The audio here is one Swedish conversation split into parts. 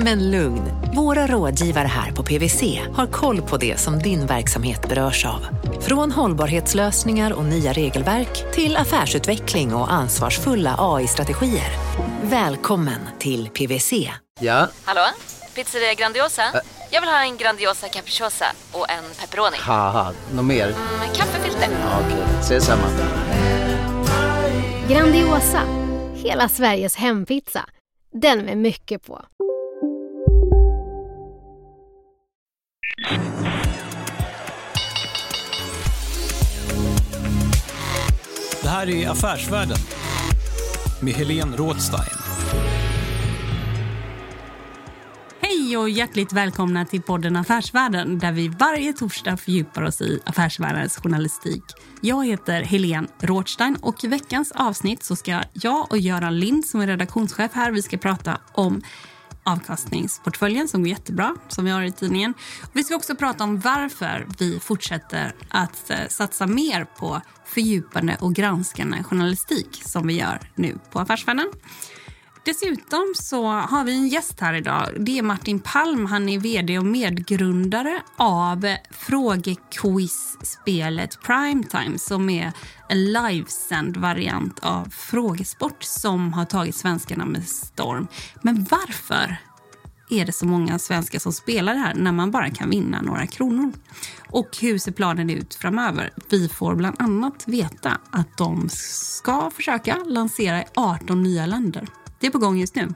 Men lugn, våra rådgivare här på PWC har koll på det som din verksamhet berörs av. Från hållbarhetslösningar och nya regelverk till affärsutveckling och ansvarsfulla AI-strategier. Välkommen till PWC. Ja? Hallå? Pizzeria Grandiosa? Ä Jag vill ha en Grandiosa capriciosa och en pepperoni. Något mer? Mm, kaffefilter. Ja, Okej, okay. ses samma. Grandiosa, hela Sveriges hempizza. Den med mycket på. Det här är Affärsvärlden med Helene Rådstein. Hej och hjärtligt välkomna till podden Affärsvärlden där vi varje torsdag fördjupar oss i affärsvärldens journalistik. Jag heter Helene Rådstein och i veckans avsnitt så ska jag och Göran Lind som är redaktionschef här, vi ska prata om avkastningsportföljen som går jättebra, som vi har i tidningen. Vi ska också prata om varför vi fortsätter att eh, satsa mer på fördjupande och granskande journalistik som vi gör nu på Affärsvärlden. Dessutom så har vi en gäst här idag. Det är Martin Palm. Han är vd och medgrundare av frågequiz-spelet Primetime som är en livesänd variant av frågesport som har tagit svenskarna med storm. Men varför är det så många svenskar som spelar det här när man bara kan vinna några kronor? Och hur ser planen ut framöver? Vi får bland annat veta att de ska försöka lansera i 18 nya länder. Det är på gång just nu.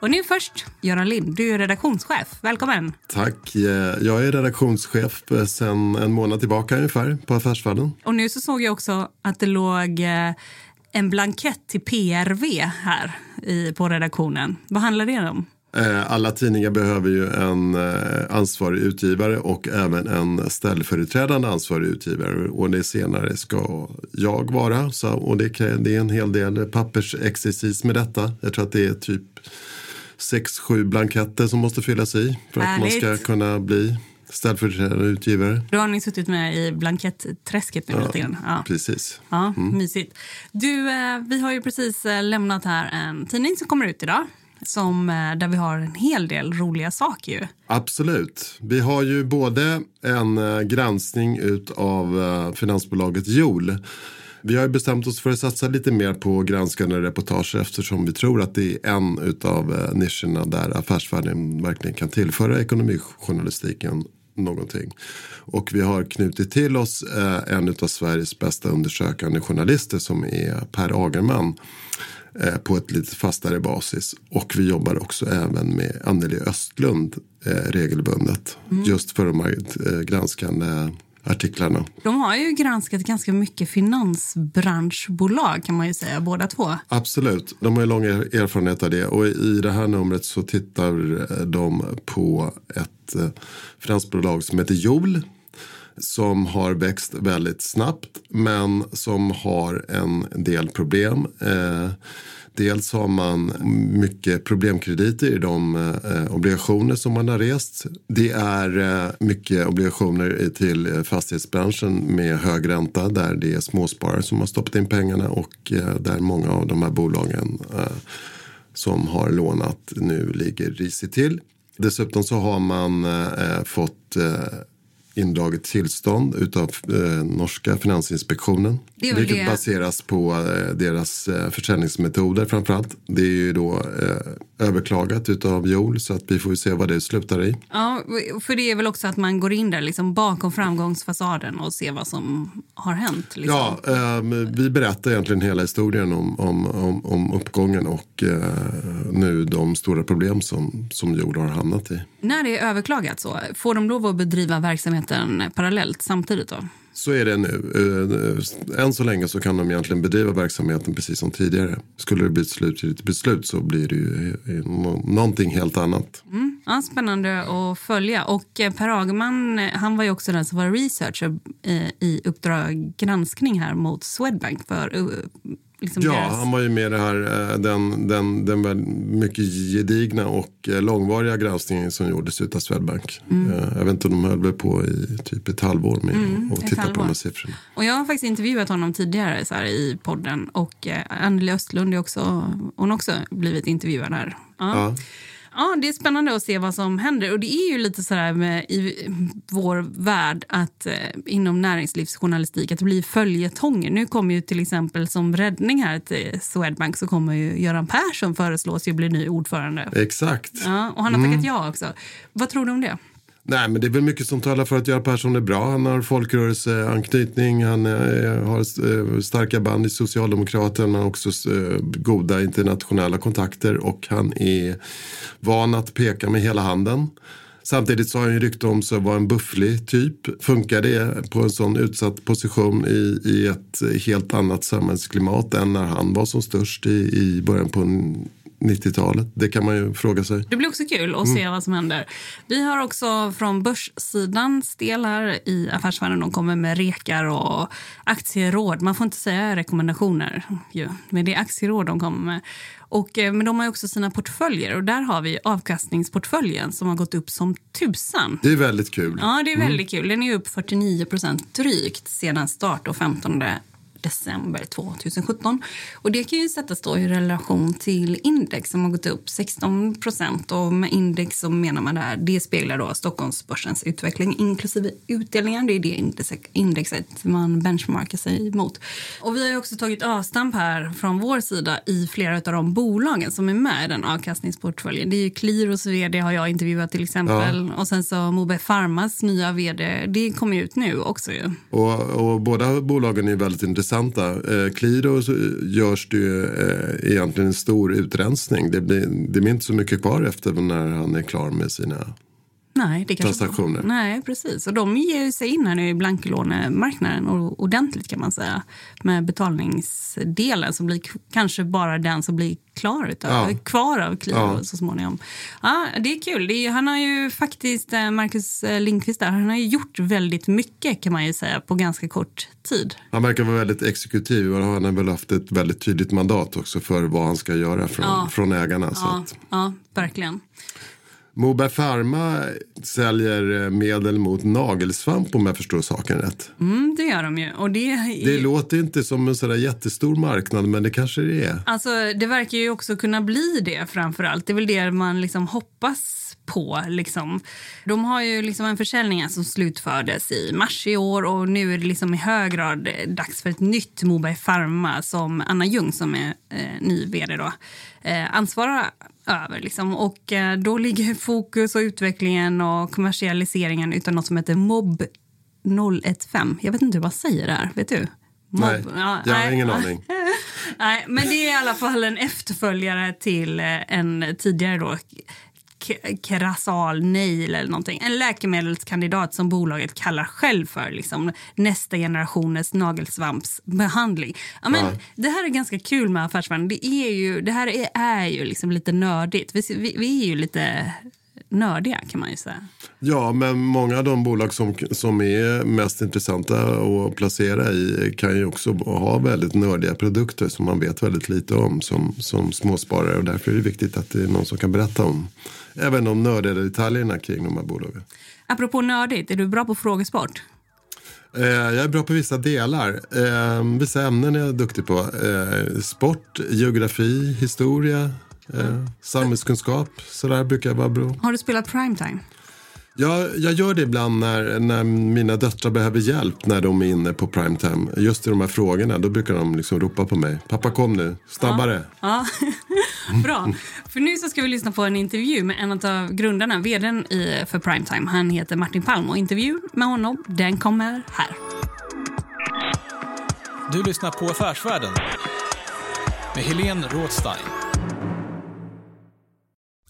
Och nu först, Göran Lind, du är redaktionschef. Välkommen! Tack. Jag är redaktionschef sedan en månad tillbaka ungefär på Affärsvärlden. Och nu så såg jag också att det låg eh, en blankett till PRV här på redaktionen. Vad handlar det om? Eh, alla tidningar behöver ju en eh, ansvarig utgivare och även en ställföreträdande ansvarig utgivare. Och det senare ska jag vara. Så, och det, det är en hel del pappersexercis med detta. Jag tror att det är typ sex, sju blanketter som måste fyllas i för Härligt. att man ska kunna bli ställföreträdande utgivare. Då har ni suttit med i blankettträsket nu ja, lite grann. Ja, precis. Ja, mm. Mysigt. Du, eh, vi har ju precis lämnat här en tidning som kommer ut idag som, eh, där vi har en hel del roliga saker. Ju. Absolut. Vi har ju både en eh, granskning av eh, finansbolaget Jol. vi har bestämt oss för att satsa lite mer på granskande reportage eftersom vi tror att det är en av nischerna där affärsvärlden verkligen kan tillföra ekonomijournalistiken någonting. Och vi har knutit till oss en av Sveriges bästa undersökande journalister som är Per Agerman Eh, på ett lite fastare basis. Och vi jobbar också även med Anneli Östlund eh, regelbundet. Mm. Just för de här eh, granskande artiklarna. De har ju granskat ganska mycket finansbranschbolag kan man ju säga, båda två. Absolut, de har ju lång erfarenhet av det. Och i det här numret så tittar de på ett finansbolag som heter Jol som har växt väldigt snabbt men som har en del problem. Eh, dels har man mycket problemkrediter i de eh, obligationer som man har rest. Det är eh, mycket obligationer till fastighetsbranschen med hög ränta där det är småsparare som har stoppat in pengarna och eh, där många av de här bolagen eh, som har lånat nu ligger risigt till. Dessutom så har man eh, fått eh, indraget tillstånd utav eh, norska Finansinspektionen. Det vilket det. baseras på eh, deras eh, försäljningsmetoder framförallt. Det är ju då eh, överklagat utav Joel så att vi får se vad det slutar i. Ja, för det är väl också att man går in där liksom bakom framgångsfasaden och ser vad som har hänt. Liksom. Ja, eh, vi berättar egentligen hela historien om, om, om, om uppgången och eh, nu de stora problem som, som Joel har hamnat i. När det är överklagat så, får de lov att bedriva verksamhet verksamheten parallellt samtidigt då? Så är det nu. Eh, än så länge så kan de egentligen bedriva verksamheten precis som tidigare. Skulle det bli ett slutgiltigt beslut så blir det ju eh, någonting helt annat. Mm. Ja, spännande att följa. Och eh, Per Agman, han var ju också den som var researcher i Uppdrag granskning här mot Swedbank för liksom Ja, deras... han var ju med i här, eh, den, den, den mycket gedigna och eh, långvariga granskningen som gjordes utav Swedbank. Mm. Eh, Jag vet inte, de höll på i typ ett halvår med att ett titta på de här siffrorna. Och jag har faktiskt intervjuat honom tidigare så här, i podden och eh, Anneli Östlund är också, hon har också blivit intervjuad här. Ja. Ja. Ja, det är spännande att se vad som händer. Och det är ju lite så här med, i vår värld att eh, inom näringslivsjournalistik att det blir följetonger. Nu kommer ju till exempel som räddning här till Swedbank så kommer ju Göran Persson föreslås ju bli ny ordförande. Exakt. Ja, och han har tackat ja också. Vad tror du om det? Nej, men det är väl mycket som talar för att Göran Persson är bra. Han har folkrörelseanknytning, han eh, har eh, starka band i Socialdemokraterna, han har också eh, goda internationella kontakter och han är van att peka med hela handen. Samtidigt så har han ju rykte om sig att vara en bufflig typ. Funkar det på en sån utsatt position i, i ett helt annat samhällsklimat än när han var som störst i, i början på 90-talet? Det kan man ju fråga sig. Det blir också kul att se vad som händer. Vi har också från börssidans del här i Affärsvärlden, de kommer med rekar och aktieråd. Man får inte säga rekommendationer, ju, men det är aktieråd de kommer med. Och, eh, men de har också sina portföljer och där har vi avkastningsportföljen som har gått upp som tusan. Det är väldigt kul. Ja, det är väldigt kul. Den är upp 49 procent drygt sedan start och 15 december 2017. Och det kan ju sättas då i relation till index som har gått upp 16 procent. Och med index så menar man där, det speglar då Stockholmsbörsens utveckling inklusive utdelningar. Det är det index- indexet man benchmarkar sig mot. Och vi har ju också tagit avstamp här från vår sida i flera av de bolagen som är med i den avkastningsportföljen. Det är ju Qliros vd har jag intervjuat till exempel. Och sen så Moberg Pharmas nya vd, det kommer ju ut nu också ju. Och, och båda bolagen är väldigt intressanta. Eh, Clido eh, görs det ju eh, egentligen en stor utrensning. Det blir, det blir inte så mycket kvar efter när han är klar med sina Nej, det kanske transaktioner. Nej, precis. Och de ger sig in här nu i blanklånemarknaden och ordentligt kan man säga. Med betalningsdelen som blir kanske bara den som blir klar utav, Ja. kvar av Qliro Ja. så småningom. Ja, det är kul. Det är, han har ju faktiskt, eh, Marcus eh, Lindqvist där, han har ju gjort väldigt mycket kan man ju säga på ganska kort tid. Han verkar vara väldigt exekutiv och han har väl haft ett väldigt tydligt mandat också för vad han ska göra från, Ja. från ägarna. Så ja verkligen. Moberg Pharma säljer eh, medel mot nagelsvamp om jag förstår saken rätt. Mm, det gör de ju. Och det, är- Det låter inte som en sådär jättestor marknad men det kanske det är. Alltså, det verkar ju också kunna bli det framför allt. Det är väl det man liksom hoppas på. Liksom. De har ju liksom en försäljning som slutfördes i mars i år och nu är det liksom i hög grad dags för ett nytt Moberg Pharma som Anna Ljung som är eh, ny vd då, eh, ansvarar över. Liksom. Och eh, då ligger fokus och utvecklingen och kommersialiseringen utan något som heter MOB 015. Jag vet inte hur man säger det här, vet du? Mob, Nej, jag har ingen aning. Nej, men det är i alla fall en efterföljare till eh, en tidigare då krasal Nail eller någonting. En läkemedelskandidat som bolaget kallar själv för liksom, nästa generationens nagelsvampsbehandling. Ja, men Ja. Det här är ganska kul med affärsvärlden. Det, är ju, det här är, är ju liksom lite nördigt. Vi, vi, vi är ju lite nördiga kan man ju säga. Ja, men många av de bolag som, som är mest intressanta att placera i kan ju också ha väldigt nördiga produkter som man vet väldigt lite om som, som småsparare. Och därför är det viktigt att det är någon som kan berätta om även de nördiga detaljerna kring de här bolagen. Apropå nördigt, är du bra på frågesport? Eh, jag är bra på vissa delar. Eh, vissa ämnen är jag duktig på. Eh, sport, geografi, historia, eh, samhällskunskap. Så där brukar jag vara bra. Har du spelat primetime? Jag, jag gör det ibland när, när mina döttrar behöver hjälp när de är inne på primetime. Just i de här frågorna, då brukar de liksom ropa på mig. Pappa kom nu, snabbare. Ja, bra. För nu så ska vi lyssna på en intervju med en av grundarna, vdn i, för Primetime. Han heter Martin Palm och intervjun med honom, den kommer här. Du lyssnar på Affärsvärlden med Helene Rådstein.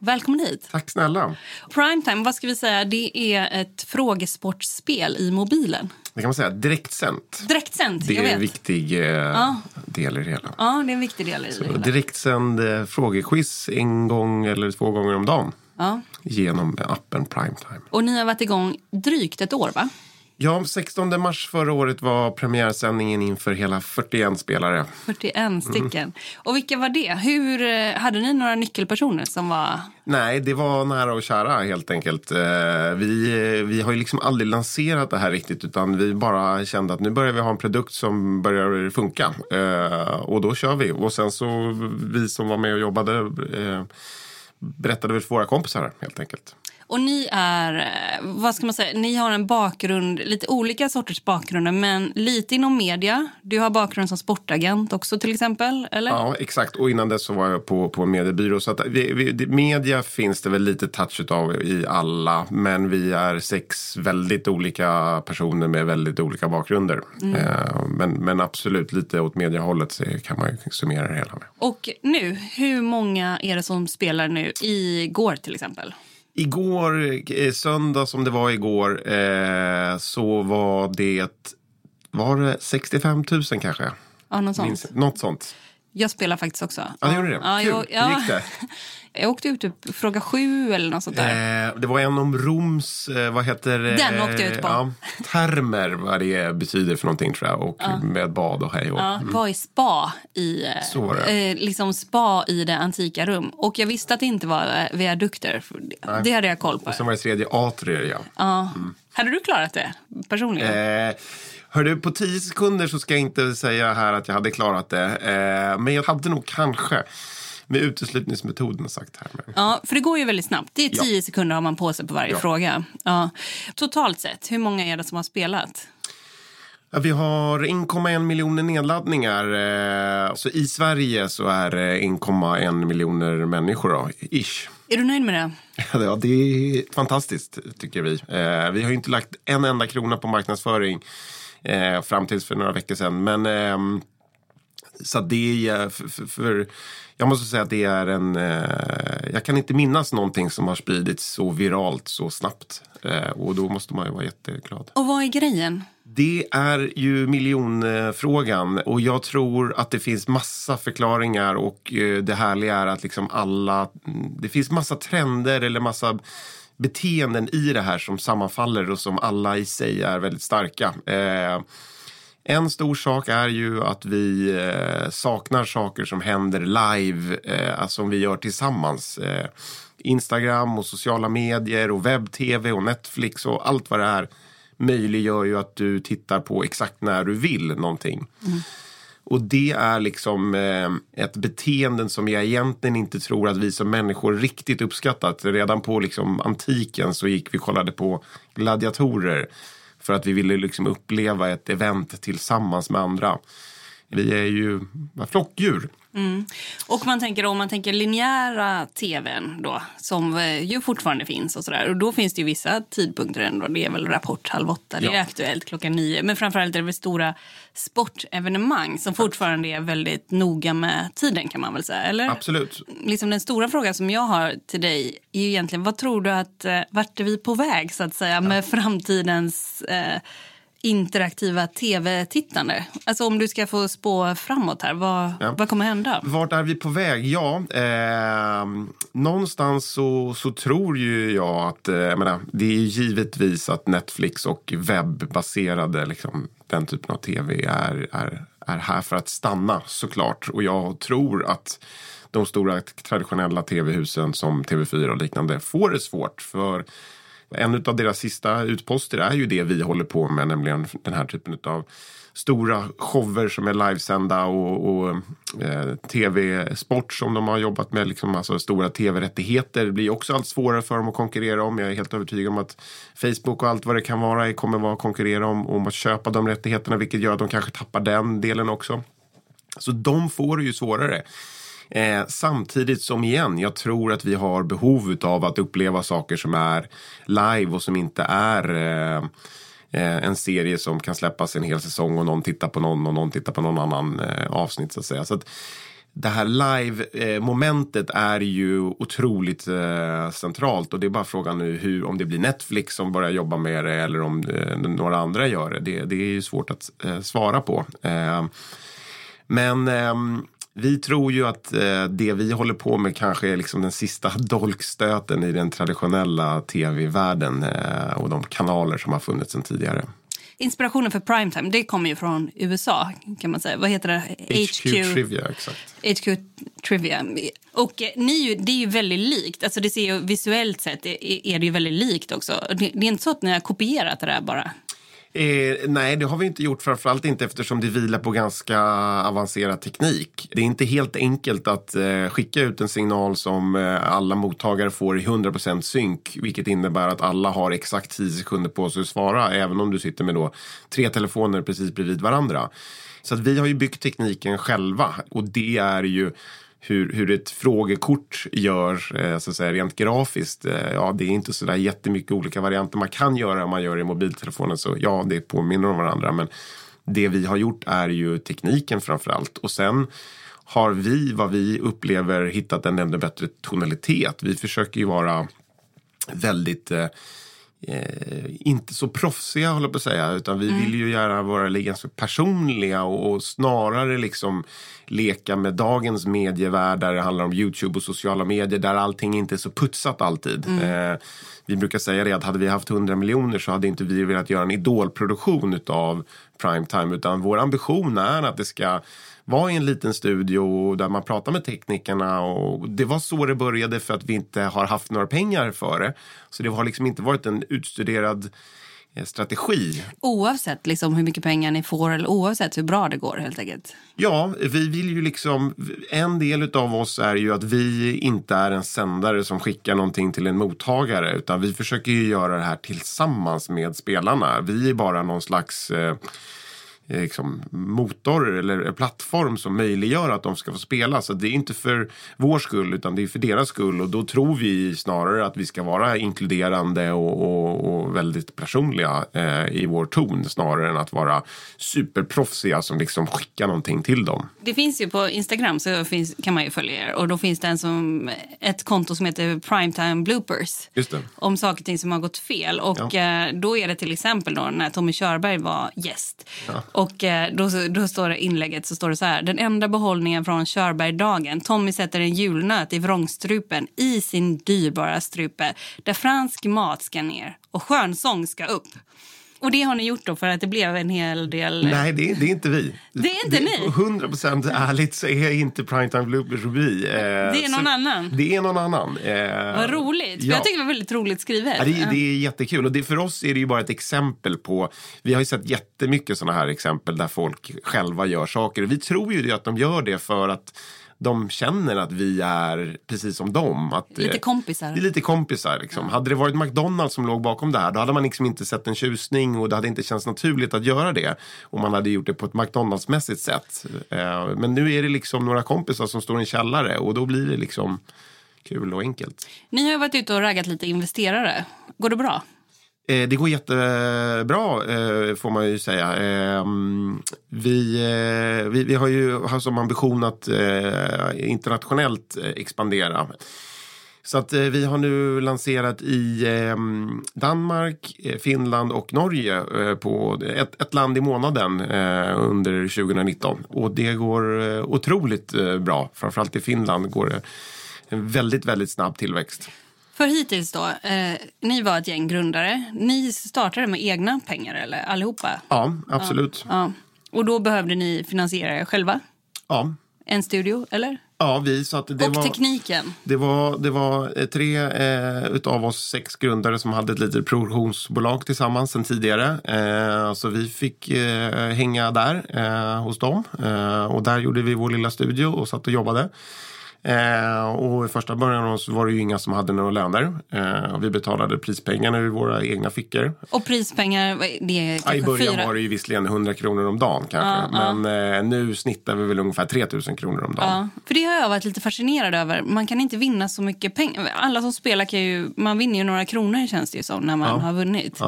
välkommen hit. Tack snälla. Primetime, vad ska vi säga, det är ett frågesportspel i mobilen. Det kan man säga, direktsänt. Direktsänt, Det jag är vet. en viktig eh, Ja. del i det hela. Ja, det är en viktig del i det hela. direktsänd eh, frågequiz en gång eller två gånger om dagen Ja. genom appen Primetime. Och ni har varit igång drygt ett år, va? Ja, 16 mars förra året var premiärsändningen inför hela 41 spelare. 41 stycken. Och vilka var det? Hur, eh, hade ni några nyckelpersoner som var... Nej, det var nära och kära helt enkelt. Eh, Vi, eh, vi har ju liksom aldrig lanserat det här riktigt utan vi bara kände att nu börjar vi ha en produkt som börjar funka. Och då kör vi. Och sen så vi som var med och jobbade berättade vi för våra kompisar helt enkelt. Och ni är, eh, vad ska man säga, ni har en bakgrund, lite olika sorters bakgrunder, men lite inom media. Du har bakgrund som sportagent också till exempel, eller? Ja, exakt. Och innan dess så var jag på, på en mediebyrå. Så att vi, vi, media finns det väl lite touch av i alla. Men vi är sex väldigt olika personer med väldigt olika bakgrunder. Eh, men, men absolut, lite åt mediehållet kan man summera det hela med. Och nu, hur många är det som spelar nu? Igår till exempel. Igår, eh, söndag som det var igår, eh, så var det, var det 65 000 kanske? Ja, något sånt. Minns, något sånt. Jag spelar faktiskt också. Ja, det gjorde det. Ja, Kul. jag, ja. Hur gick det? Jag åkte ut typ fråga sju eller något sånt där. Eh, det var en om Roms, eh, vad heter eh, Den åkte jag ut på. Ja, termer, vad det betyder för någonting tror jag. Och med bad och hej och. Ja, var i spa i, eh, det. eh, liksom spa i det antika rum. Och jag visste att det inte var eh, viadukter. Det, det hade jag koll på. Och sen var det tredje atrier, ja. Ja. Hade du klarat det personligen? Hörde, på tio sekunder så ska jag inte säga här att jag hade klarat det. Eh, men jag hade nog kanske med uteslutningsmetoden sagt här. Men. Ja, för det går ju väldigt snabbt. Det är Ja. tio sekunder har man på sig på varje Ja. fråga. Ja. Totalt sett, hur många är det som har spelat? Ja, vi har 1,1 miljoner nedladdningar. Eh, så i Sverige så är det 1,1 miljoner människor då, ish. Är du nöjd med det? Ja, det är fantastiskt tycker vi. Eh, vi har inte lagt en enda krona på marknadsföring eh, fram tills för några veckor sedan. Men ehm, så det är för, för, för jag måste säga att det är en... Eh, jag kan inte minnas någonting som har spridits så viralt så snabbt. Eh, och då måste man ju vara jätteglad. Och vad är grejen? Det är ju miljonfrågan och jag tror att det finns massa förklaringar och eh, det härliga är att liksom alla, det finns massa trender eller massa beteenden i det här som sammanfaller och som alla i sig är väldigt starka. Eh, en stor sak är ju att vi eh, saknar saker som händer live, eh, alltså som vi gör tillsammans. Eh, Instagram och sociala medier och webb-tv och Netflix och allt vad det är möjliggör ju att du tittar på exakt när du vill någonting. Mm. Och det är liksom eh, ett beteende som jag egentligen inte tror att vi som människor riktigt uppskattat. Redan på liksom, antiken så gick vi och kollade på gladiatorer för att vi ville liksom uppleva ett event tillsammans med andra. Vi är ju flockdjur. Mm. Och man tänker om man tänker linjära tvn då, som eh, ju fortfarande finns och sådär. Och då finns det ju vissa tidpunkter ändå. Det är väl Rapport halv åtta, det är Ja. Aktuellt klockan nio. Men framförallt är det väl stora sportevenemang som fortfarande är väldigt noga med tiden kan man väl säga, eller? Absolut. Liksom den stora frågan som jag har till dig är ju egentligen vad tror du att, eh, vart är vi på väg så att säga med framtidens eh, interaktiva tv-tittande? Alltså om du ska få spå framåt här, vad, Ja. vad kommer hända? Vart är vi på väg? Ja, eh, någonstans så, så tror ju jag att eh, jag menar, det är givetvis att Netflix och webbaserade liksom, den typen av tv är, är, är här för att stanna såklart. Och jag tror att de stora traditionella tv-husen som TV4 och liknande får det svårt. För en av deras sista utposter är ju det vi håller på med, nämligen den här typen av stora shower som är livesända och, och eh, tv-sport som de har jobbat med. Liksom, alltså stora tv-rättigheter Det blir också allt svårare för dem att konkurrera om. Jag är helt övertygad om att Facebook och allt vad det kan vara kommer vara att konkurrera om, om att köpa de rättigheterna vilket gör att de kanske tappar den delen också. Så de får det ju svårare. Eh, samtidigt som igen, jag tror att vi har behov av att uppleva saker som är live och som inte är eh, eh, en serie som kan släppas en hel säsong och någon tittar på någon och någon tittar på någon annan eh, avsnitt så att säga. Så att det här live-momentet eh, är ju otroligt eh, centralt och det är bara frågan nu hur, om det blir Netflix som börjar jobba med det eller om några andra gör det. Det, det är ju svårt att svara på. Men ehm, vi tror ju att eh, det vi håller på med kanske är liksom den sista dolkstöten i den traditionella tv-världen eh, och de kanaler som har funnits sedan tidigare. Inspirationen för primetime det kommer ju från USA. kan man säga. Vad heter det? HQ, Trivia, exakt. HQ Trivia. Och eh, ni, det är ju väldigt likt. Alltså det ser ju, visuellt sett är, det ju väldigt likt också. Det, det är inte så att ni har kopierat det där bara? Eh, nej, det har vi inte gjort. Framförallt inte eftersom det vilar på ganska avancerad teknik. Det är inte helt enkelt att eh, skicka ut en signal som eh, alla mottagare får i 100% synk. Vilket innebär att alla har exakt 10 sekunder på sig att svara. Även om du sitter med då tre telefoner precis bredvid varandra. Så att vi har ju byggt tekniken själva. Och det är ju hur, hur ett frågekort gör eh, så att säga, rent grafiskt. Eh, ja, det är inte så där jättemycket olika varianter man kan göra om man gör det i mobiltelefonen. Så ja, det påminner om varandra. Men det vi har gjort är ju tekniken framför allt. Och sen har vi, vad vi upplever, hittat en ännu bättre tonalitet. Vi försöker ju vara väldigt eh, eh, inte så proffsiga håller på att säga. Utan vi vill ju gärna vara ganska personliga och, och snarare liksom leka med dagens medievärld där det handlar om Youtube och sociala medier där allting inte är så putsat alltid. Eh, vi brukar säga det att hade vi haft 100 miljoner så hade inte vi velat göra en idolproduktion utav primetime utan vår ambition är att det ska vara i en liten studio där man pratar med teknikerna och det var så det började för att vi inte har haft några pengar för det. Så det har liksom inte varit en utstuderad eh, strategi. Oavsett liksom hur mycket pengar ni får eller oavsett hur bra det går helt enkelt. Ja, vi vill ju liksom, en del av oss är ju att vi inte är en sändare som skickar någonting till en mottagare utan vi försöker ju göra det här tillsammans med spelarna. Vi är bara någon slags eh, eh, liksom, motor eller plattform som möjliggör att de ska få spela. Så det är inte för vår skull utan det är för deras skull och då tror vi snarare att vi ska vara inkluderande och, och, och väldigt personliga eh, i vår ton snarare än att vara superproffsiga som liksom skickar någonting till dem. Det finns ju på Instagram så finns, kan man ju följa er och då finns det en som, ett konto som heter Primetime Bloopers. Om saker och ting som har gått fel. Och Ja. eh, då är det till exempel då när Tommy Körberg var gäst. Och eh, då, då står det inlägget så står det så här. Den enda behållningen från Körbergdagen. Tommy sätter en julnöt i vrångstrupen i sin dyrbara strupe. Där fransk mat ska ner och skönsång ska upp. Och det har ni gjort då för att det blev en hel del... Nej, det är, det är inte vi. Det är inte ni? 100 procent ärligt så är inte Primetime Bloopers Ruby. Eh, Det är någon så- annan? Det är någon annan. Eh, Vad roligt. Ja. Jag tycker det var väldigt roligt skrivet. Ja, det, är- det är jättekul. Och det, för oss är det ju bara ett exempel på... Vi har ju sett jättemycket sådana här exempel där folk själva gör saker. Vi tror ju det att de gör det för att de känner att vi är precis som dem. Att, Lite kompisar. Det är lite kompisar. Liksom. Hade det varit McDonalds som låg bakom det här då hade man liksom inte sett en tjusning och det hade inte känts naturligt att göra det. Om man hade gjort det på ett McDonalds-mässigt sätt. Eh, Men nu är det liksom några kompisar som står i en källare och då blir det liksom kul och enkelt. Ni har varit ute och raggat lite investerare. Går det bra? Eh, det går jättebra eh, får man ju säga. Ehm, vi, eh, vi, vi har ju haft som ambition att internationellt expandera. Så att vi har nu lanserat i ehm, Danmark, Finland och Norge på ett, ett land i månaden under 2019. Och det går otroligt bra. Framförallt i Finland går det en väldigt, väldigt snabb tillväxt. För hittills då, eh, ni var ett gäng grundare. Ni startade med egna pengar eller allihopa? Ja, absolut. Ja. Och då behövde ni finansiera er själva? Ja, En studio, eller? ja vi så att det och var... tekniken? Det var, det var eh, tre eh, utav oss sex grundare som hade ett litet produktionsbolag tillsammans sen tidigare. Eh, så vi fick eh, hänga där eh, hos dem. Eh, och där gjorde vi vår lilla studio och satt och jobbade. Eh, och i första början så var det ju inga som hade några löner. Eh, vi betalade prispengarna ur våra egna fickor. Och prispengar, det är Ja, I början fyra? var det ju visserligen 100 kronor om dagen kanske. Ja, Men eh, nu snittar vi väl ungefär 3000 kronor om dagen. Ja, för det har jag varit lite fascinerad över. Man kan inte vinna så mycket pengar. Alla som spelar kan ju, man vinner ju några kronor känns det ju som när man har vunnit.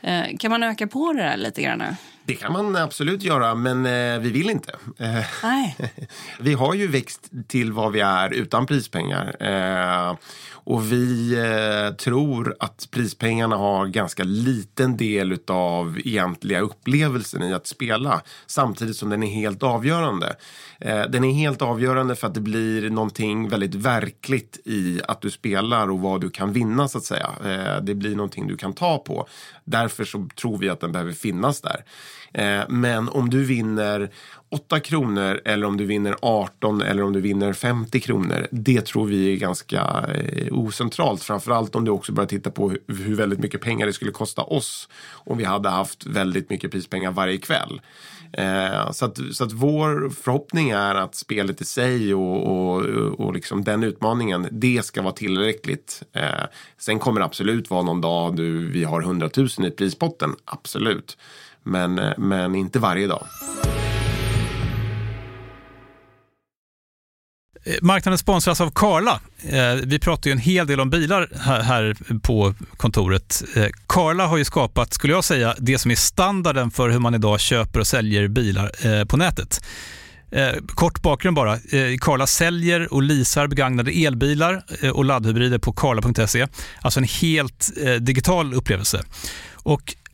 Eh, Kan man öka på det där lite grann? Det kan man absolut göra, men eh, vi vill inte. Eh, Nej. Vi har ju växt till vad vi är utan prispengar. Eh, och vi eh, tror att prispengarna har ganska liten del av egentliga upplevelsen i att spela. Samtidigt som den är helt avgörande. Eh, den är helt avgörande för att det blir någonting väldigt verkligt i att du spelar och vad du kan vinna så att säga. Eh, det blir någonting du kan ta på. Därför så tror vi att den behöver finnas där. Eh, men om du vinner 8 kronor eller om du vinner 18 eller om du vinner 50 kronor. Det tror vi är ganska eh, ocentralt. Framförallt om du också börjar titta på hur, väldigt mycket pengar det skulle kosta oss om vi hade haft väldigt mycket prispengar varje kväll. Eh, så att, så att vår förhoppning är att spelet i sig och, och, och liksom den utmaningen, det ska vara tillräckligt. Sen kommer det absolut vara någon dag du, vi har 100 000 i prispotten, absolut. Men, men inte varje dag. Marknaden sponsras av Karla. Eh, vi pratar ju en hel del om bilar här- på kontoret. Eh, Karla har ju skapat, skulle jag säga, det som är standarden för hur man idag köper och säljer bilar eh, på nätet. Kort bakgrund bara. Karla säljer och leasar begagnade elbilar och laddhybrider på karla.se. Alltså en helt digital upplevelse. Och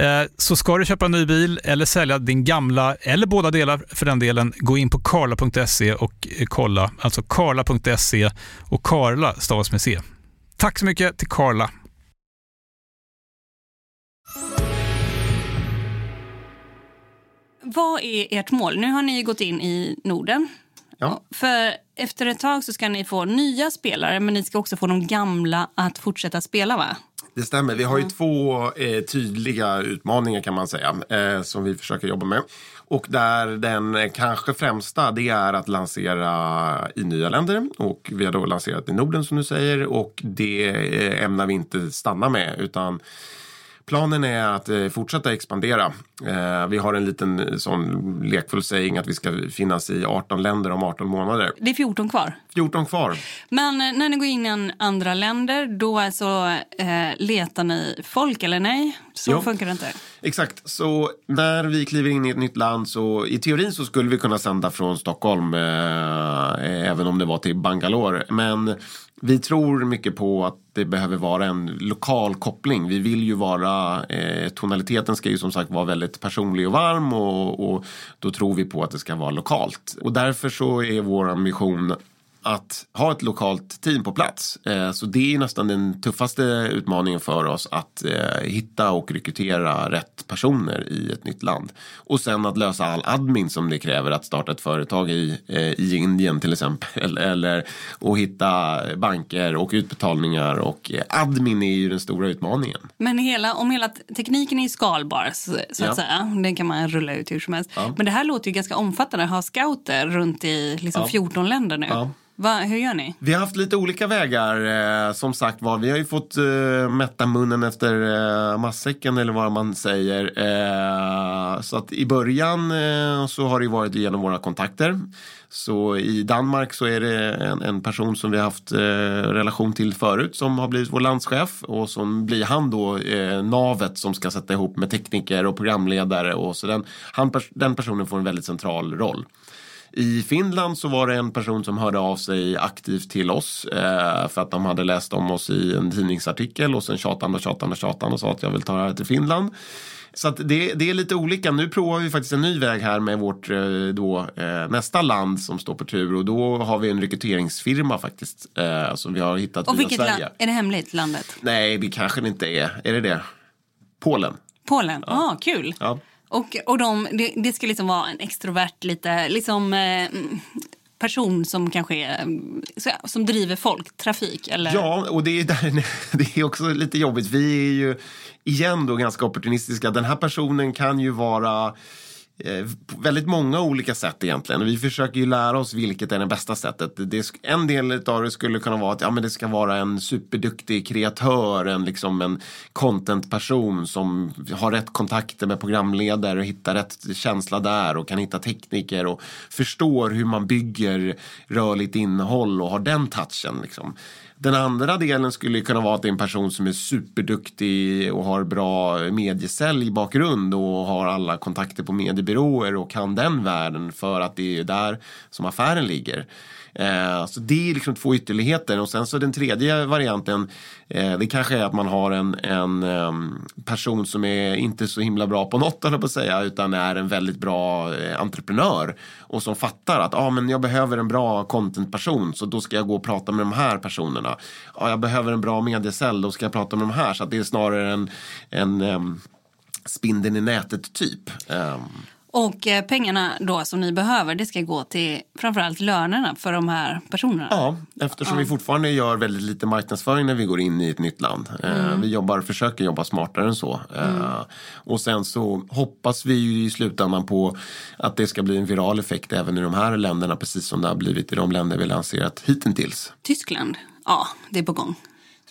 Eh, så ska du köpa en ny bil eller sälja din gamla, eller båda delar för den delen, gå in på karla.se och kolla. Alltså karla.se och Karla stavas med C. Tack så mycket till Karla. Vad är ert mål? Nu har ni gått in i Norden. Ja. För efter ett tag så ska ni få nya spelare men ni ska också få de gamla att fortsätta spela va? Det stämmer. Vi har ju två eh, tydliga utmaningar kan man säga eh, som vi försöker jobba med. Och där den kanske främsta det är att lansera i nya länder. Och vi har då lanserat i Norden som du säger och det eh, ämnar vi inte stanna med utan Planen är att eh, fortsätta expandera. Eh, vi har en liten eh, sån lekfull saying att vi ska finnas i 18 länder om 18 månader. Det är 14 kvar. 14 kvar. Men när ni går in i andra länder då alltså eh, letar ni folk eller nej? Så Ja. funkar det inte. Exakt, så när vi kliver in i ett nytt land så i teorin så skulle vi kunna sända från Stockholm eh, även om det var till Bangalore. Men vi tror mycket på att det behöver vara en lokal koppling. Vi vill ju vara, eh, tonaliteten ska ju som sagt vara väldigt personlig och varm och, och då tror vi på att det ska vara lokalt. Och därför så är vår ambition att ha ett lokalt team på plats. Eh, Så det är nästan den tuffaste utmaningen för oss att eh, hitta och rekrytera rätt personer i ett nytt land. Och sen att lösa all admin som det kräver att starta ett företag i, eh, i Indien till exempel. Eller och hitta banker och utbetalningar och admin är ju den stora utmaningen. Men hela, om hela tekniken är skalbar så, så Ja. att säga, den kan man rulla ut hur som helst. Ja. Men det här låter ju ganska omfattande, ha scouter runt i liksom Ja. 14 länder nu. Va, hur gör ni? Vi har haft lite olika vägar. Eh, som sagt var, vi har ju fått eh, mätta munnen efter eh, matsäcken eller vad man säger. Eh, så att i början eh, så har det ju varit genom våra kontakter. Så i Danmark så är det en, en person som vi har haft eh, relation till förut som har blivit vår landschef och som blir han då eh, navet som ska sätta ihop med tekniker och programledare och så den, han, den personen får en väldigt central roll. I Finland så var det en person som hörde av sig aktivt till oss eh, för att de hade läst om oss i en tidningsartikel och sen tjatade och tjatade och tjatade och sa att jag vill ta det här till Finland. Så det, det är lite olika. Nu provar vi faktiskt en ny väg här med vårt eh, då, eh, nästa land som står på tur och då har vi en rekryteringsfirma faktiskt eh, som vi har hittat Och via vilket Sverige. land? Är det hemligt, landet? Nej, det kanske det inte är. Är det det? Polen. Polen? Ja, ah, kul. Ja. Och, och de, det, det ska liksom vara en extrovert, lite liksom eh, person som kanske eh, är, som driver folk, trafik eller? Ja, och det är, där, det är också lite jobbigt. Vi är ju igen då ganska opportunistiska. Den här personen kan ju vara Eh, väldigt många olika sätt egentligen. Vi försöker ju lära oss vilket är det bästa sättet. Det, en del av det skulle kunna vara att ja, men det ska vara en superduktig kreatör, en, liksom en contentperson som har rätt kontakter med programledare och hittar rätt känsla där och kan hitta tekniker och förstår hur man bygger rörligt innehåll och har den touchen. Liksom. Den andra delen skulle kunna vara att det är en person som är superduktig och har bra mediesäljbakgrund och har alla kontakter på mediebyråer och kan den världen för att det är där som affären ligger. Eh, så det är liksom två ytterligheter och sen så den tredje varianten eh, det kanske är att man har en, en em, person som är inte så himla bra på något höll jag på att säga utan är en väldigt bra eh, entreprenör och som fattar att ah, men jag behöver en bra contentperson så då ska jag gå och prata med de här personerna. Ah, jag behöver en bra mediecell, då ska jag prata med de här så att det är snarare en, en em, spindeln i nätet typ. Em, och eh, pengarna då som ni behöver, det ska gå till framförallt lönerna för de här personerna? Ja, eftersom vi fortfarande gör väldigt lite marknadsföring när vi går in i ett nytt land. Eh, Vi jobbar, försöker jobba smartare än så. Eh, Och sen så hoppas vi ju i slutändan på att det ska bli en viral effekt även i de här länderna precis som det har blivit i de länder vi lanserat hittills. Tyskland? Ja, det är på gång.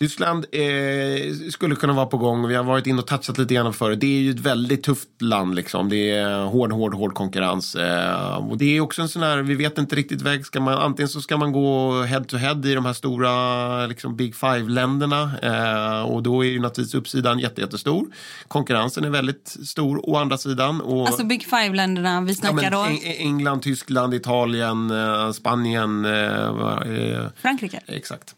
Tyskland eh, skulle kunna vara på gång. Vi har varit inne och touchat lite grann för det. Är ju ett väldigt tufft land. Liksom. Det är hård, hård, hård konkurrens. Eh, och det är också en sån här, vi vet inte riktigt väg. Ska man, antingen så ska man gå head to head i de här stora liksom Big Five-länderna. Eh, och då är ju naturligtvis uppsidan jätte, jättestor. Konkurrensen är väldigt stor å andra sidan. Och, Alltså Big Five-länderna, vi ja, snackar men, då Eng- England, Tyskland, Italien, eh, Spanien. Eh, Frankrike. Exakt.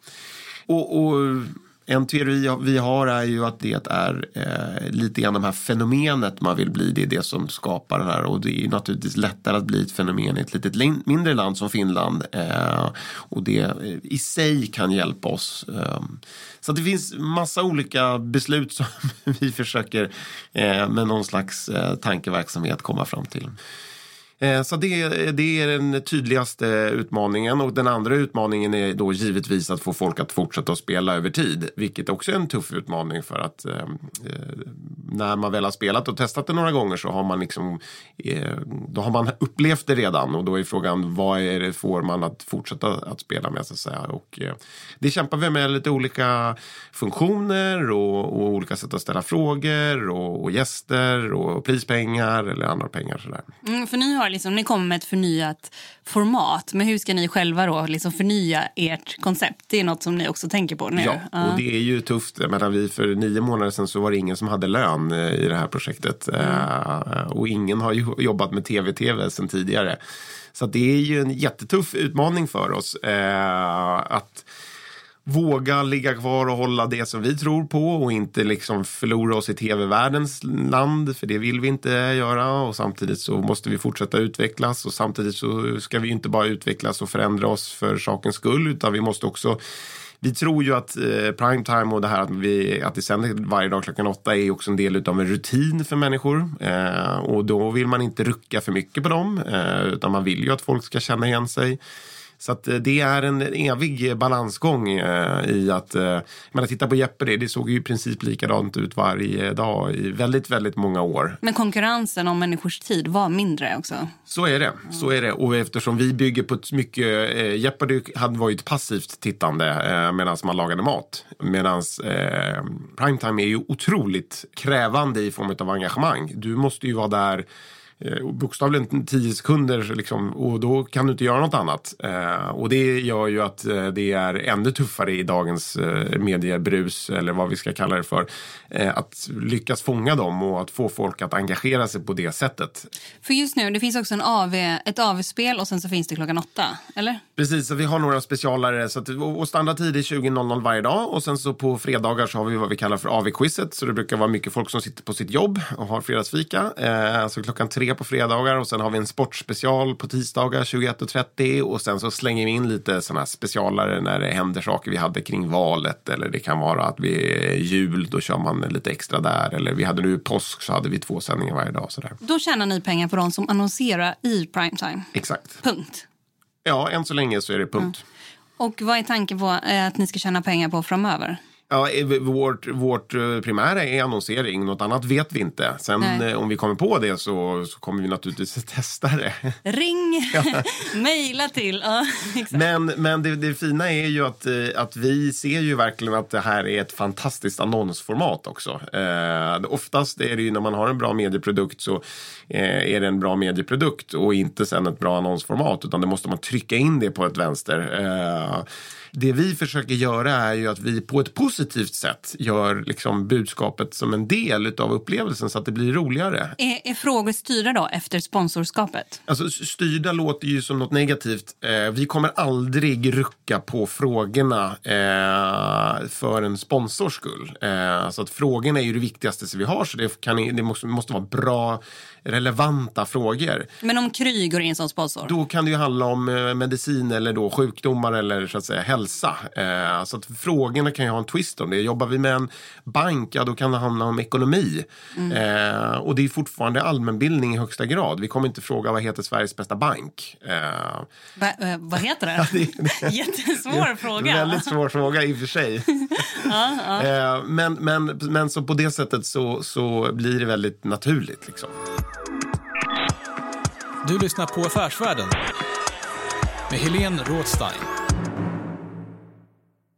Och, och En teori vi har är ju att det är eh, lite grann det här fenomenet man vill bli. Det är det som skapar det här och det är naturligtvis lättare att bli ett fenomen i ett litet mindre land som Finland. Eh, och det eh, i sig kan hjälpa oss. Eh, så att det finns massa olika beslut som vi försöker eh, med någon slags eh, tankeverksamhet komma fram till. Eh, så det, det är den tydligaste utmaningen och den andra utmaningen är då givetvis att få folk att fortsätta att spela över tid. Vilket också är en tuff utmaning för att eh, eh, när man väl har spelat och testat det några gånger så har man liksom eh, då har man upplevt det redan och då är frågan vad är det får man att fortsätta att spela med så att säga. Och, eh, det kämpar vi med lite olika funktioner och, och olika sätt att ställa frågor och, och gäster och prispengar eller andra pengar sådär. Mm, för ni, har liksom, ni kommer med ett förnyat format. Men hur ska ni själva då liksom förnya ert koncept? Det är något som ni också tänker på nu. Ja, och det är ju tufft. Jag menar, vi för nio månader sedan så var det ingen som hade lön eh, i det här projektet. Eh, och ingen har ju jobbat med tv-tv sedan tidigare. Så det är ju en jättetuff utmaning för oss. Eh, att våga ligga kvar och hålla det som vi tror på och inte liksom förlora oss i tv-världens land, för det vill vi inte göra. Och samtidigt så måste vi fortsätta utvecklas och samtidigt så ska vi inte bara utvecklas och förändra oss för sakens skull, utan vi måste också vi tror ju att eh, primetime och det här att vi, att det sänder varje dag klockan åtta är också en del av en rutin för människor. Eh, och då vill man inte rucka för mycket på dem, eh, utan man vill ju att folk ska känna igen sig. Så att eh, det är en evig balansgång eh, i att, eh, jag menar, titta på Jeopardy, det såg ju i princip likadant ut varje dag i väldigt, väldigt många år. Men konkurrensen om människors tid var mindre också. Så är det. Så är det. Och eftersom vi bygger på ett mycket... Jeopardy hade var ju ett passivt tittande medan man lagade mat. Medan eh, primetime är ju otroligt krävande i form av engagemang. Du måste ju vara där bokstavligen tio sekunder liksom, och då kan du inte göra något annat. Eh, och det gör ju att eh, det är ännu tuffare i dagens eh, mediebrus eller vad vi ska kalla det för. Eh, att lyckas fånga dem och att få folk att engagera sig på det sättet. För just nu, det finns också en AV, ett AV-spel och sen så finns det klockan åtta, eller? Precis, så vi har några specialare. Så att, och standardtid är 20.00 varje dag. Och sen så på fredagar så har vi vad vi kallar för AV-quizet. Så det brukar vara mycket folk som sitter på sitt jobb och har fredagsfika. Eh, så klockan tre på fredagar. Och sen har vi en sportspecial på tisdagar 21.30. Och sen så slänger vi in lite sådana här specialare när det händer saker vi hade kring valet. Eller det kan vara att vi är jul, då kör man lite extra där. Eller vi hade nu påsk så hade vi två sändningar varje dag. Sådär. Då tjänar ni pengar på de som annonserar i primetime. Exakt. Punkt. Ja, än så länge så är det punkt. Och vad är tanken på eh, att ni ska tjäna pengar på framöver? Ja, vårt, vårt eh, primära är annonsering. Något annat vet vi inte. Sen Nej. eh, om vi kommer på det så, så kommer vi naturligtvis att testa det. Ring, mejla till. Ja. Men, men det, det fina är ju att, eh, att vi ser ju verkligen att det här är ett fantastiskt annonsformat också. Eh, oftast är det ju när man har en bra medieprodukt så eh, är det en bra medieprodukt och inte sen ett bra annonsformat utan det måste man trycka in det på ett vänster. Eh, det vi försöker göra är ju att vi på ett positivt sätt gör liksom budskapet som en del av upplevelsen så att det blir roligare. Är, är frågor styrda då efter sponsorskapet? Alltså, styrda låter ju som något negativt. Eh, vi kommer aldrig rucka på frågorna eh, för en sponsors skull. Eh, så att frågorna är ju det viktigaste som vi har, så det, kan, det måste, måste vara bra, relevanta frågor. Men om Kry går in som sponsor? Då kan det ju handla om eh, medicin eller då sjukdomar eller så att säga hälsa. Eh, så att frågorna kan ju ha en twist om det. Jobbar vi med en bank, ja då kan det handla om ekonomi. Eh, och det är fortfarande allmänbildning i högsta grad. Vi kommer inte fråga vad heter Sveriges bästa bank. Eh, Va, eh, vad heter det? Jättesvår fråga. Väldigt svår fråga i och för sig. Eh, men, men, men så på det sättet så, så blir det väldigt naturligt. Liksom. Du lyssnar på Affärsvärlden med Helene Rådstein.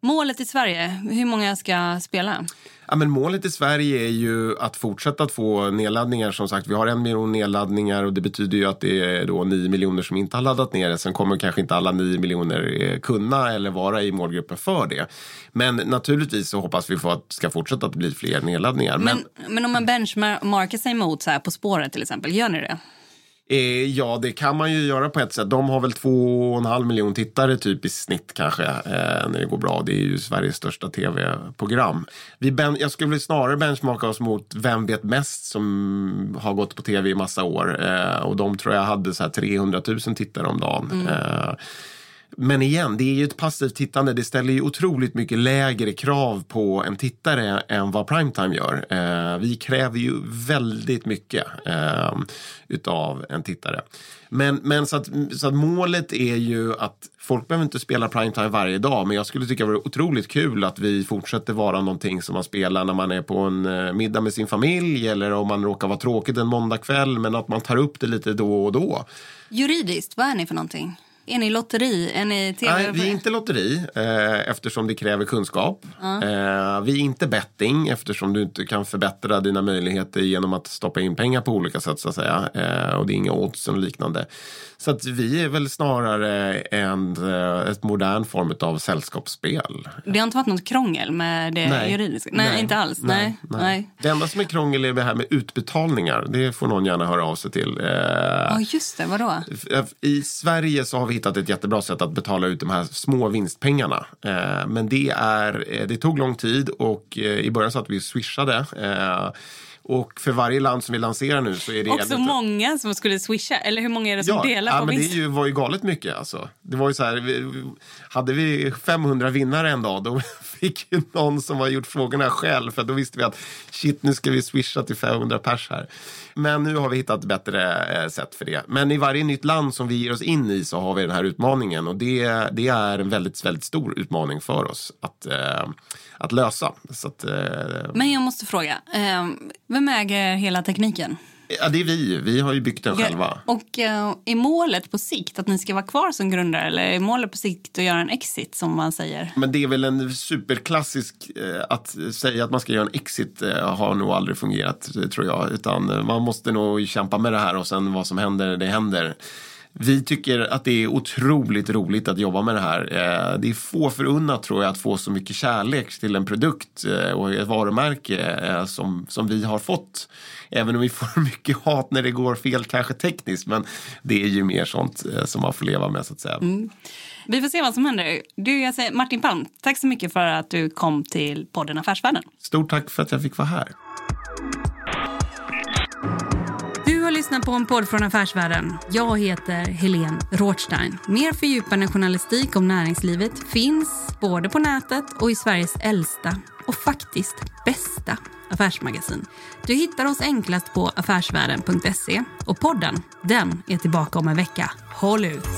Målet i Sverige, hur många ska spela? Ja, men målet i Sverige är ju att fortsätta att få nedladdningar. Som sagt, vi har en miljon nedladdningar och det betyder ju att det är då nio miljoner som inte har laddat ner det. Sen kommer kanske inte alla nio miljoner eh, kunna eller vara i målgruppen för det. Men naturligtvis så hoppas vi få att det ska fortsätta att bli fler nedladdningar. Men, Men, men om man benchmarkar sig mot så här På spåret till exempel, gör ni det? Eh, ja, det kan man ju göra på ett sätt. De har väl två och en halv miljon tittare typ i snitt kanske eh, när det går bra. Det är ju Sveriges största tv-program. Vi ben, jag skulle snarare benchmarka oss mot Vem vet mest som har gått på tv i massa år. Eh, och de tror jag hade så här 300 000 tittare om dagen. Eh, men igen, det är ju ett passivt tittande. Det ställer ju otroligt mycket lägre krav på en tittare än vad primetime gör. Eh, vi kräver ju väldigt mycket eh, utav en tittare. Men, men så, att, så att målet är ju att folk behöver inte spela primetime varje dag. Men jag skulle tycka det vore otroligt kul att vi fortsätter vara någonting som man spelar när man är på en eh, middag med sin familj eller om man råkar vara tråkigt en måndagkväll. Men att man tar upp det lite då och då. Juridiskt, vad är ni för någonting? Är ni lotteri? Är ni TV? Nej, vi är inte lotteri eh, eftersom det kräver kunskap. Eh, vi är inte betting eftersom du inte kan förbättra dina möjligheter genom att stoppa in pengar på olika sätt så att säga. Eh, och det är inga odds och liknande. Så att vi är väl snarare en eh, ett modern form av sällskapsspel. Det har inte varit något krångel med det Nej. juridiska? Nej, Nej. inte alls. Nej. Nej. Det enda som är krångel är det här med utbetalningar. Det får någon gärna höra av sig till. Eh, Ja, just det. Vadå? I Sverige så har vi hittat ett jättebra sätt att betala ut de här små vinstpengarna. Eh, Men det, är, eh, det tog lång tid och eh, i början så att vi swishade. Och för varje land som vi lanserar nu så är det... Och så lite- många som skulle swisha. Eller hur många är det som delar ja, på men det är vinsten? ju, var ju galet mycket. Alltså. Det var ju så här, vi- hade vi 500 vinnare en dag då fick ju någon som har gjort frågorna själv. För då visste vi att shit, nu ska vi swisha till 500 pers här. Men nu har vi hittat bättre eh, sätt för det. Men i varje nytt land som vi ger oss in i så har vi den här utmaningen. Och det, det är en väldigt, väldigt stor utmaning för oss att, eh, att lösa. Så att, eh, Men jag måste fråga. Eh, vem äger hela tekniken? Ja, det är vi. Vi har ju byggt den själva. Och eh, är målet på sikt att ni ska vara kvar som grundare eller är målet på sikt att göra en exit som man säger? Men det är väl en superklassisk eh, att säga att man ska göra en exit eh, har nog aldrig fungerat tror jag. Utan man måste nog kämpa med det här och sen vad som händer, det händer. Vi tycker att det är otroligt roligt att jobba med det här. Eh, Det är få förunnat tror jag att få så mycket kärlek till en produkt eh, och ett varumärke eh, som, som vi har fått. Även om vi får mycket hat när det går fel, kanske tekniskt. Men det är ju mer sånt som man får leva med så att säga. Vi får se vad som händer. Du, säger Martin Palm, tack så mycket för att du kom till podden Affärsvärlden. Stort tack för att jag fick vara här lyssnar på en podd från Affärsvärlden. Jag heter Helene Rothstein. Mer fördjupande journalistik om näringslivet finns både på nätet och i Sveriges äldsta och faktiskt bästa affärsmagasin. Du hittar oss enklast på affärsvärlden.se och podden, den är tillbaka om en vecka. Håll ut!